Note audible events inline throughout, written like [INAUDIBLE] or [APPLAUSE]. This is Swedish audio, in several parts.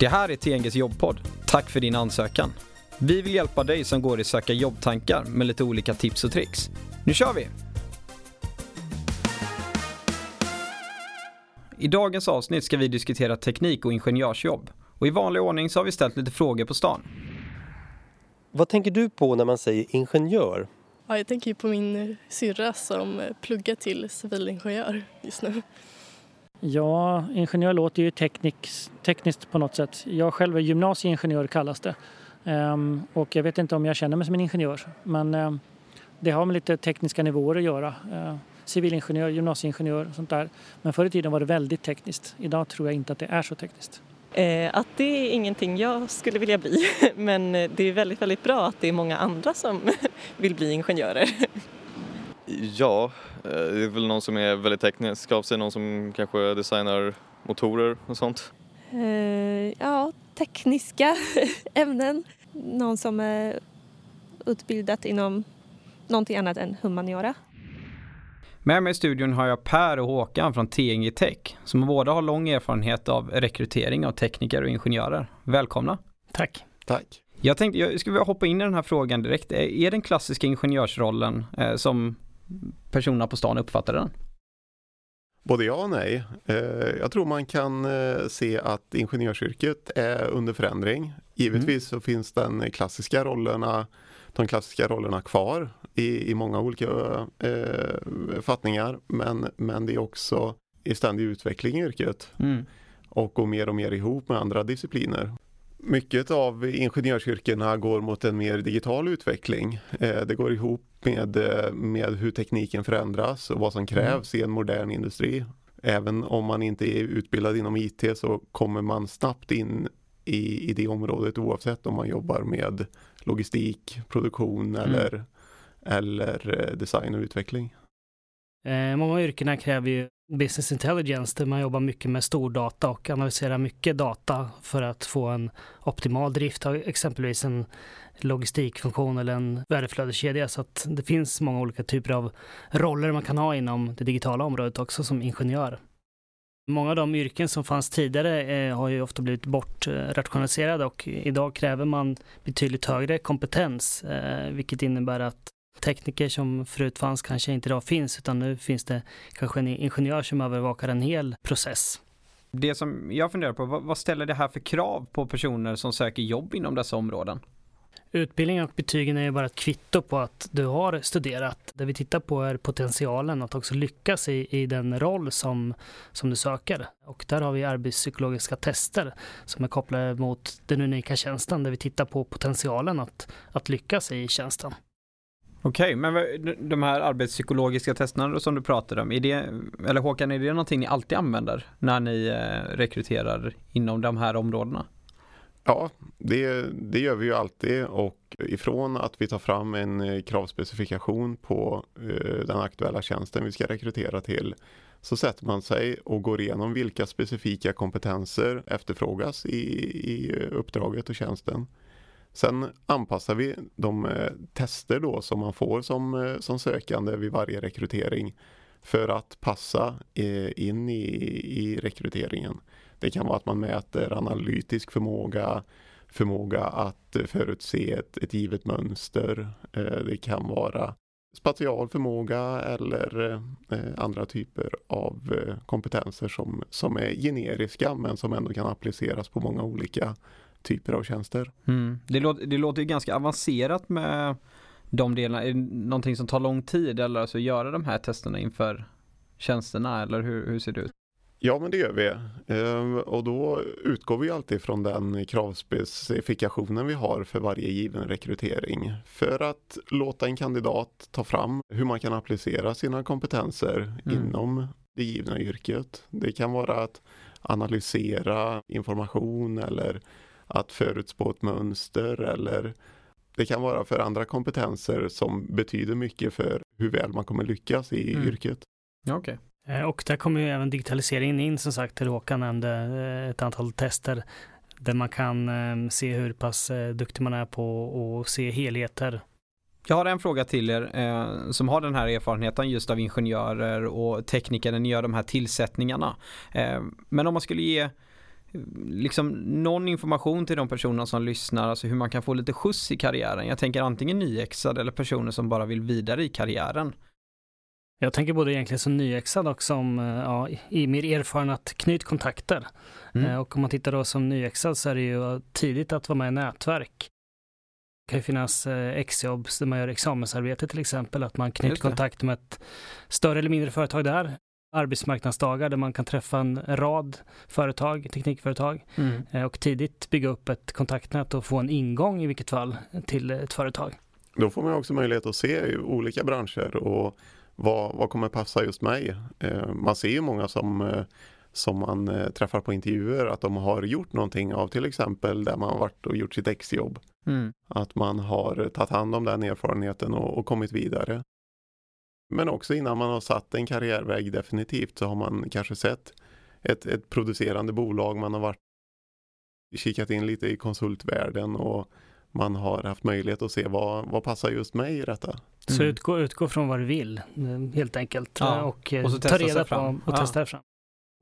Det här är TNGs jobbpodd. Tack för din ansökan. Vi vill hjälpa dig som går i söka jobbtankar med lite olika tips och tricks. Nu kör vi! I dagens avsnitt ska vi diskutera teknik och ingenjörsjobb. Och i vanlig ordning så har vi ställt lite frågor på stan. Vad tänker du på när man säger ingenjör? Ja, jag tänker på min syrra som pluggar till civilingenjör just nu. Ja, ingenjör låter ju tekniks, tekniskt på något sätt. Jag själv är gymnasieingenjör kallas det. Um, och jag vet inte om jag känner mig som en ingenjör. Men um, det har med lite tekniska nivåer att göra. Uh, civilingenjör, gymnasieingenjör och sånt där. Men förr i tiden var det väldigt tekniskt. Idag tror jag inte att det är så tekniskt. Eh, att det är ingenting jag skulle vilja bli. [LAUGHS] Men eh, det är väldigt, väldigt bra att det är många andra som [LAUGHS] vill bli ingenjörer. [LAUGHS] Ja, eh, det är väl någon som är väldigt teknisk av sig, någon som kanske designar motorer och sånt. Uh, ja, tekniska [LAUGHS] ämnen. Någon som är utbildat inom någonting annat än humaniora. Med mig i studion har jag Per och Håkan från TNG Tech som båda har lång erfarenhet av rekrytering av tekniker och ingenjörer. Välkomna! Tack! Tack! Jag tänkte, jag skulle vilja hoppa in i den här frågan direkt. Är den klassiska ingenjörsrollen eh, som personerna på stan uppfattar den? Både ja och nej. Eh, jag tror man kan eh, se att ingenjörsyrket är under förändring. Givetvis så finns den klassiska rollerna, de klassiska rollerna kvar i, i många olika eh, fattningar. Men, men det är också i ständig utveckling i yrket. Mm. Och går mer och mer ihop med andra discipliner. Mycket av ingenjörsyrkena går mot en mer digital utveckling. Eh, det går ihop med, eh, med hur tekniken förändras och vad som krävs mm. i en modern industri. Även om man inte är utbildad inom IT så kommer man snabbt in i, i det området oavsett om man jobbar med logistik, produktion mm. eller, eller eh, design och utveckling. Många yrkena kräver ju business intelligence där man jobbar mycket med stordata och analyserar mycket data för att få en optimal drift av exempelvis en logistikfunktion eller en värdeflödeskedja. Så att det finns många olika typer av roller man kan ha inom det digitala området också som ingenjör. Många av de yrken som fanns tidigare eh, har ju ofta blivit bortrationaliserade och idag kräver man betydligt högre kompetens, eh, vilket innebär att tekniker som förut fanns kanske inte idag finns, utan nu finns det kanske en ingenjör som övervakar en hel process. Det som jag funderar på, vad ställer det här för krav på personer som söker jobb inom dessa områden? Utbildningen och betygen är ju bara ett kvitto på att du har studerat. Det vi tittar på är potentialen att också lyckas i, i den roll som, som du söker. Och där har vi arbetspsykologiska tester som är kopplade mot den unika tjänsten där vi tittar på potentialen att, att lyckas i tjänsten. Okej, men de här arbetspsykologiska testerna som du pratade om, är det, eller Håkan, är det någonting ni alltid använder när ni eh, rekryterar inom de här områdena? Ja, det, det gör vi ju alltid och ifrån att vi tar fram en eh, kravspecifikation på eh, den aktuella tjänsten vi ska rekrytera till så sätter man sig och går igenom vilka specifika kompetenser efterfrågas i, i uppdraget och tjänsten. Sen anpassar vi de eh, tester då som man får som, eh, som sökande vid varje rekrytering för att passa eh, in i, i rekryteringen. Det kan vara att man mäter analytisk förmåga, förmåga att förutse ett, ett givet mönster. Det kan vara spatial förmåga eller andra typer av kompetenser som, som är generiska men som ändå kan appliceras på många olika typer av tjänster. Mm. Det, låter, det låter ju ganska avancerat med de delarna. Är det någonting som tar lång tid eller alltså göra de här testerna inför tjänsterna eller hur, hur ser det ut? Ja men det gör vi ehm, och då utgår vi alltid från den kravspecifikationen vi har för varje given rekrytering för att låta en kandidat ta fram hur man kan applicera sina kompetenser mm. inom det givna yrket. Det kan vara att analysera information eller att förutspå ett mönster eller det kan vara för andra kompetenser som betyder mycket för hur väl man kommer lyckas i mm. yrket. Ja, okay. Eh, och där kommer ju även digitaliseringen in som sagt, Håkan nämnde eh, ett antal tester där man kan eh, se hur pass duktig man är på att se helheter. Jag har en fråga till er eh, som har den här erfarenheten just av ingenjörer och tekniker när ni gör de här tillsättningarna. Eh, men om man skulle ge liksom någon information till de personer som lyssnar, alltså hur man kan få lite skjuts i karriären. Jag tänker antingen nyexad eller personer som bara vill vidare i karriären. Jag tänker både egentligen som nyexad och som eh, ja, i mer erfaren att knyt kontakter. Mm. Och om man tittar då som nyexad så är det ju tidigt att vara med i nätverk. Det kan ju finnas exjobb där man gör examensarbete till exempel, att man knyter kontakt med ett större eller mindre företag där arbetsmarknadsdagar där man kan träffa en rad företag, teknikföretag mm. Eh, och tidigt bygga upp ett kontaktnät och få en ingång i vilket fall till ett företag. Då får man också möjlighet att se olika branscher och vad, vad kommer passa just mig. Eh, man ser ju många som eh, som man träffar på intervjuer att de har gjort någonting av till exempel där man har varit och gjort sitt exjobb. Mm. Att man har tagit hand om den erfarenheten och, och kommit vidare. Men också innan man har satt en karriärväg definitivt så har man kanske sett ett, ett producerande bolag, man har varit kikat in lite i konsultvärlden och man har haft möjlighet att se vad, vad passar just mig i detta. Mm. Så utgå, utgå från vad du vill helt enkelt ja. och, och ta reda på och ja. testa fram.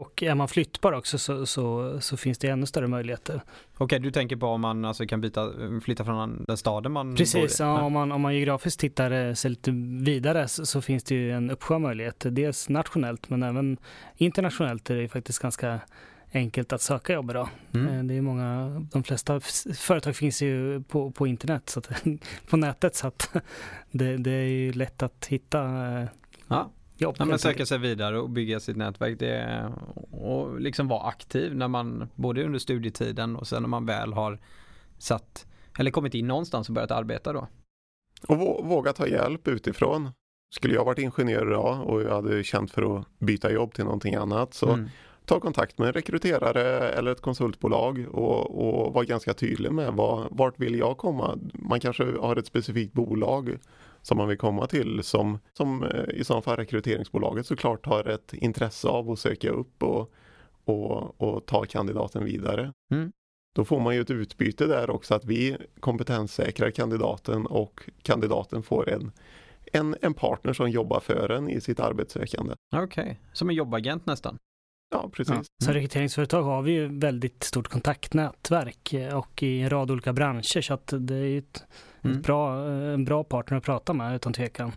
Och är man flyttbar också så, så, så finns det ännu större möjligheter. Okej, okay, du tänker på om man alltså kan byta, flytta från den staden man Precis, bor i? Ja, om, man, om man geografiskt tittar eh, sig lite vidare så, så, finns det ju en uppsjö möjligheter. Dels nationellt men även internationellt är det faktiskt ganska enkelt att söka jobb idag. Mm. Eh, det är många, de flesta företag finns ju på, på internet, så att, [LAUGHS] på nätet så att [LAUGHS] det, det är ju lätt att hitta eh, ja. Ja, men söka sig vidare och bygga sitt nätverk. Det och liksom vara aktiv när man, både under studietiden och sen när man väl har satt, eller kommit in någonstans och börjat arbeta då. Och våga ta hjälp utifrån. Skulle jag varit ingenjör idag och jag hade känt för att byta jobb till någonting annat så mm. ta kontakt med en rekryterare eller ett konsultbolag och, och var ganska tydlig med vad, vart vill jag komma. Man kanske har ett specifikt bolag som man vill komma till som, som eh, i så fall rekryteringsbolaget såklart har ett intresse av att söka upp och, och, och ta kandidaten vidare. Mm. Då får man ju ett utbyte där också att vi kompetenssäkrar kandidaten och kandidaten får en, en, en partner som jobbar för en i sitt arbetssökande. Okej, okay. som en jobbagent nästan? Ja, precis. Ja. Så rekryteringsföretag har vi ju väldigt stort kontaktnätverk eh, och i en rad olika branscher så att det är ju ett, mm. ett bra, eh, en bra partner att prata med utan tvekan.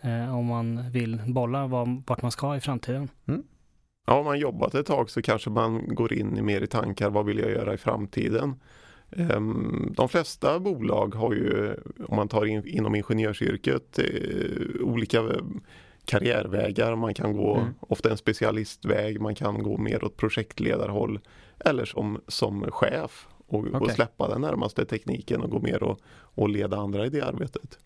Eh, om man vill bolla vart man ska i framtiden. Mm. Ja, om man jobbat ett tag så kanske man går in i mer i tankar, vad vill jag göra i framtiden? Ehm, de flesta bolag har ju, om man tar in, inom ingenjörsyrket, olika karriärvägar. Man kan gå mm. ofta en specialistväg, man kan gå mer åt projektledarhåll eller som, som chef och, okay. och släppa den närmaste tekniken och gå mer och, och leda andra i det arbetet.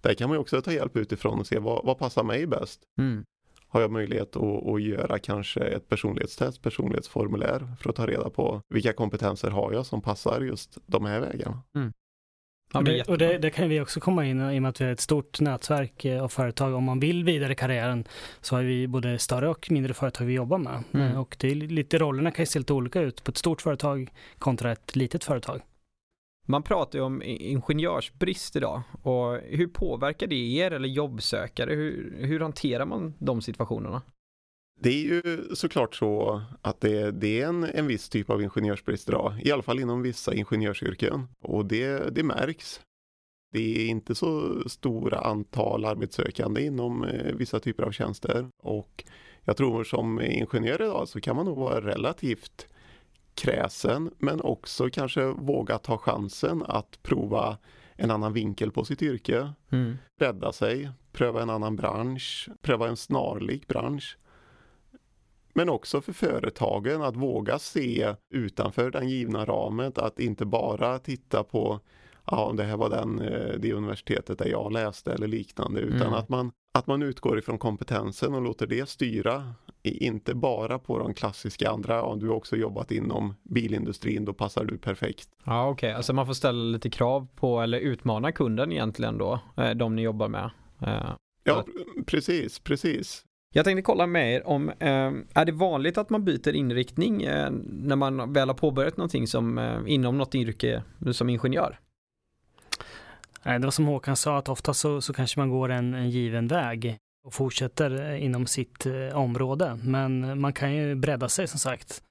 Där kan man också ta hjälp utifrån och se vad, vad passar mig bäst. Mm. Har jag möjlighet att, att göra kanske ett personlighetstest, personlighetsformulär för att ta reda på vilka kompetenser har jag som passar just de här vägarna. Mm. Och det, och det, det, kan vi också komma in i och med att vi har ett stort nätverk eh, av företag. Om man vill vidare i karriären så har vi både större och mindre företag vi jobbar med. Mm. Eh, och det är lite, rollerna kan ju se lite olika ut på ett stort företag kontra ett litet företag. Man pratar ju om ingenjörsbrist idag och hur påverkar det er eller jobbsökare? Hur, hur hanterar man de situationerna? Det är ju såklart så att det, det är en, en viss typ av ingenjörsbrist idag, i alla fall inom vissa ingenjörsyrken. Och det, det märks. Det är inte så stora antal arbetssökande inom eh, vissa typer av tjänster. Och jag tror som ingenjör idag så kan man nog vara relativt kräsen men också kanske våga ta chansen att prova en annan vinkel på sitt yrke. Mm. Rädda sig, pröva en annan bransch, pröva en snarlik bransch. Men också för företagen att våga se utanför den givna ramen, att inte bara titta på ja, det här var den, eh, det universitetet där jag läste eller liknande, utan mm. att, man, att man utgår ifrån kompetensen och låter det styra. Inte bara på de klassiska andra, om du också jobbat inom bilindustrin, då passar du perfekt. Ja, okej, okay. alltså man får ställa lite krav på eller utmana kunden egentligen då, eh, de ni jobbar med. Eh, ja, precis, precis. Jag tänkte kolla med er om, eh, är det vanligt att man byter inriktning eh, när man väl har påbörjat någonting som, eh, inom något yrke som ingenjör? Det var som Håkan sa, att ofta så, så kanske man går en, en given väg och fortsätter inom sitt område. Men man kan ju bredda sig som sagt.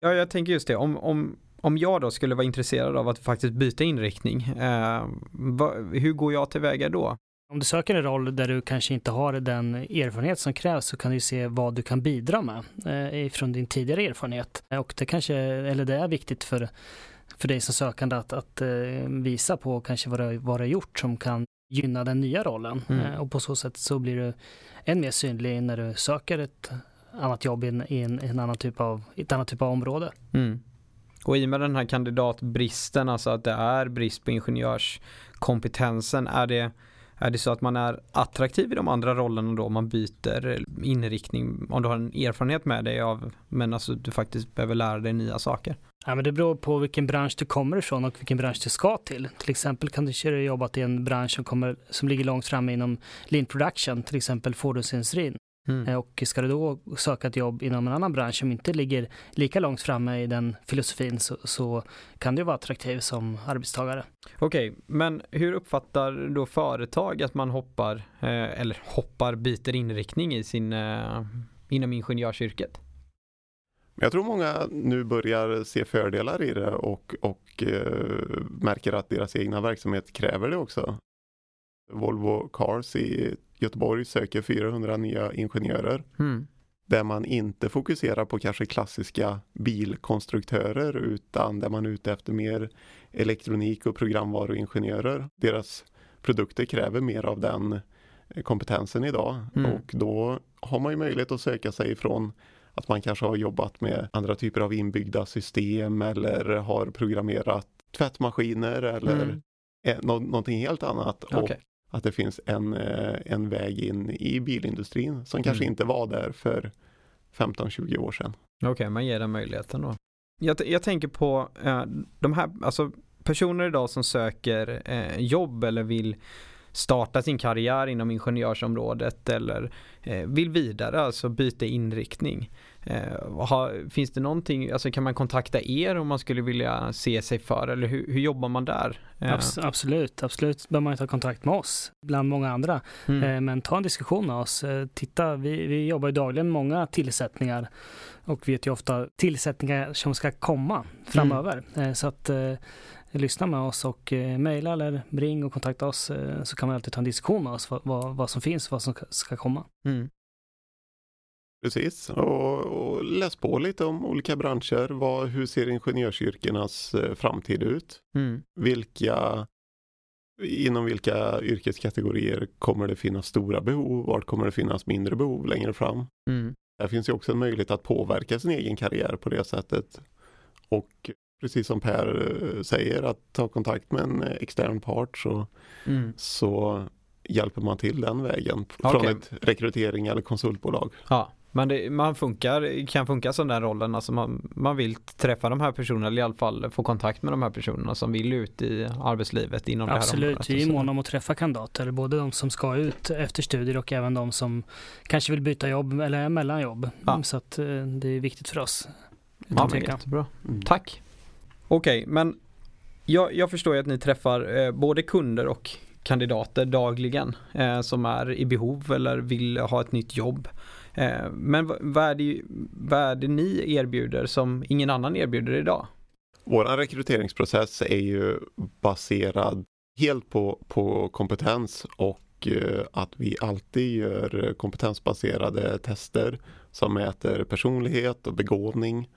Ja, jag tänker just det. Om, om, om jag då skulle vara intresserad av att faktiskt byta inriktning, eh, va, hur går jag tillväga då? Om du söker en roll där du kanske inte har den erfarenhet som krävs så kan du se vad du kan bidra med eh, från din tidigare erfarenhet. Och det kanske, eller det är viktigt för, för dig som sökande att, att eh, visa på kanske vad du, vad du har gjort som kan gynna den nya rollen. Mm. Eh, och på så sätt så blir du än mer synlig när du söker ett annat jobb i en, i en, en annan typ av, ett annat typ av område. Mm. Och i och med den här kandidatbristen, alltså att det är brist på ingenjörskompetensen, är det, är det så att man är attraktiv i de andra rollerna då, om man byter inriktning, om du har en erfarenhet med dig av, men alltså du faktiskt behöver lära dig nya saker? Ja, men det beror på vilken bransch du kommer ifrån och vilken bransch du ska till. Till exempel kan du köra jobbat i en bransch som, kommer, som ligger långt framme inom lean production, till exempel fordonsindustrin. Mm. Eh, Och ska du då söka ett jobb inom en annan bransch som inte ligger lika långt framme i den filosofin så, så kan du vara attraktiv som arbetstagare. Okej, men hur uppfattar då företag att man hoppar, eh, eller hoppar, byter inriktning i sin, eh, inom ingenjörsyrket? Jag tror många nu börjar se fördelar i det och, och eh, märker att deras egna verksamhet kräver det också. Volvo Cars i Göteborg söker 400 nya ingenjörer Mm. där man inte fokuserar på kanske klassiska bilkonstruktörer utan där man är ute efter mer elektronik och programvaruingenjörer. Deras produkter kräver mer av den eh, kompetensen idag Mm. och då har man ju möjlighet att söka sig ifrån att man kanske har jobbat med andra typer av inbyggda system eller har programmerat tvättmaskiner eller Mm. nå- någonting helt annat. Okej. Och att det finns en, eh, en väg in i bilindustrin som kanske Mm. inte var där för 15-20 år sedan. Okej, man ger den möjligheten då. Jag, jag tänker på eh, de här, alltså personer idag som söker eh, jobb eller vill starta sin karriär inom ingenjörsområdet eller eh, vill vidare, alltså byta inriktning. Eh, har, finns det någonting, alltså kan man kontakta er om man skulle vilja se sig för eller hur, hur jobbar man där? Eh, Abs- absolut, absolut bör man ta kontakt med oss bland många andra. mm. Men ta en diskussion med oss. Titta, vi, vi jobbar ju dagligen med många tillsättningar och vet ju ofta tillsättningar som ska komma framöver. Eh, Så att lyssna med oss och eh, mejla eller ring och kontakta oss eh, så kan man alltid ta en diskussion med oss vad, vad, vad som finns och vad som ska- komma. Mm. Precis, och, och läs på lite om olika branscher. Vad, hur ser ingenjörsyrkenas eh, framtid ut? Mm. Vilka, inom vilka yrkeskategorier kommer det finnas stora behov? Vart kommer det finnas mindre behov längre fram? Mm. Där finns ju också en möjlighet att påverka sin egen karriär på det sättet. Och precis som Per eh, säger, att ta kontakt med en extern part så, Mm. så hjälper man till den vägen från Okej. ett rekrytering eller konsultbolag. Ja, men det, man funkar, kan funka som den rollen, alltså man, man vill träffa de här personerna eller i alla fall få kontakt med de här personerna som vill ut i arbetslivet inom det här Absolut, området. vi är måna om att träffa kandidater, både de som ska ut efter studier och även de som kanske vill byta jobb eller är mellan jobb. Ja. Så att eh, det är viktigt för oss. Ja, men jättebra. Mm. Tack. Okej, men jag, jag förstår ju att ni träffar eh, både kunder och kandidater dagligen eh, som är i behov eller vill ha ett nytt jobb. Eh, men vad, vad, är det, vad är det ni erbjuder som ingen annan erbjuder idag? Vår rekryteringsprocess är ju baserad helt på, på kompetens och eh, att vi alltid gör kompetensbaserade tester som mäter personlighet och begåvning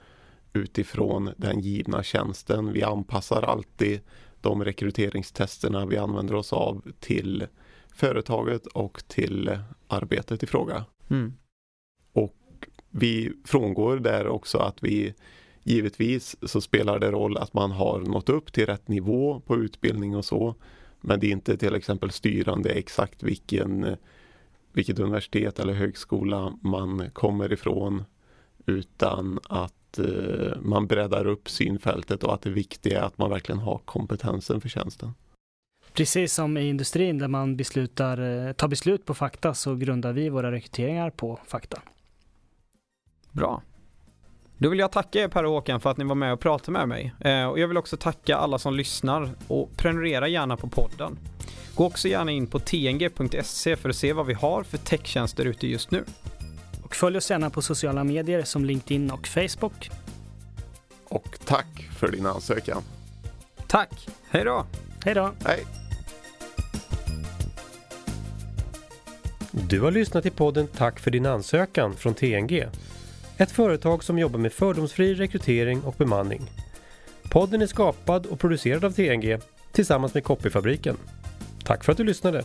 utifrån den givna tjänsten. Vi anpassar alltid de rekryteringstesterna vi använder oss av till företaget och till arbetet i fråga. Mm. Vi frångår där också att vi givetvis så spelar det roll att man har nått upp till rätt nivå på utbildning och så. Men det är inte till exempel styrande exakt vilken, vilket universitet eller högskola man kommer ifrån utan att eh, man breddar upp synfältet och att det viktiga är att man verkligen har kompetensen för tjänsten. Precis som i industrin där man beslutar, eh, tar beslut på fakta så grundar vi våra rekryteringar på fakta. Bra. Då vill jag tacka er Per och Håkan för att ni var med och pratade med mig. Eh, och jag vill också tacka alla som lyssnar och prenumerera gärna på podden. Gå också gärna in på tng.se för att se vad vi har för techtjänster ute just nu. Och följ oss gärna på sociala medier som LinkedIn och Facebook. och tack för din ansökan. Tack, hej då! Hej då! Hej! Du har lyssnat till podden Tack för din ansökan från TNG. Ett företag som jobbar med fördomsfri rekrytering och bemanning. Podden är skapad och producerad av TNG tillsammans med Copyfabriken. Tack för att du lyssnade!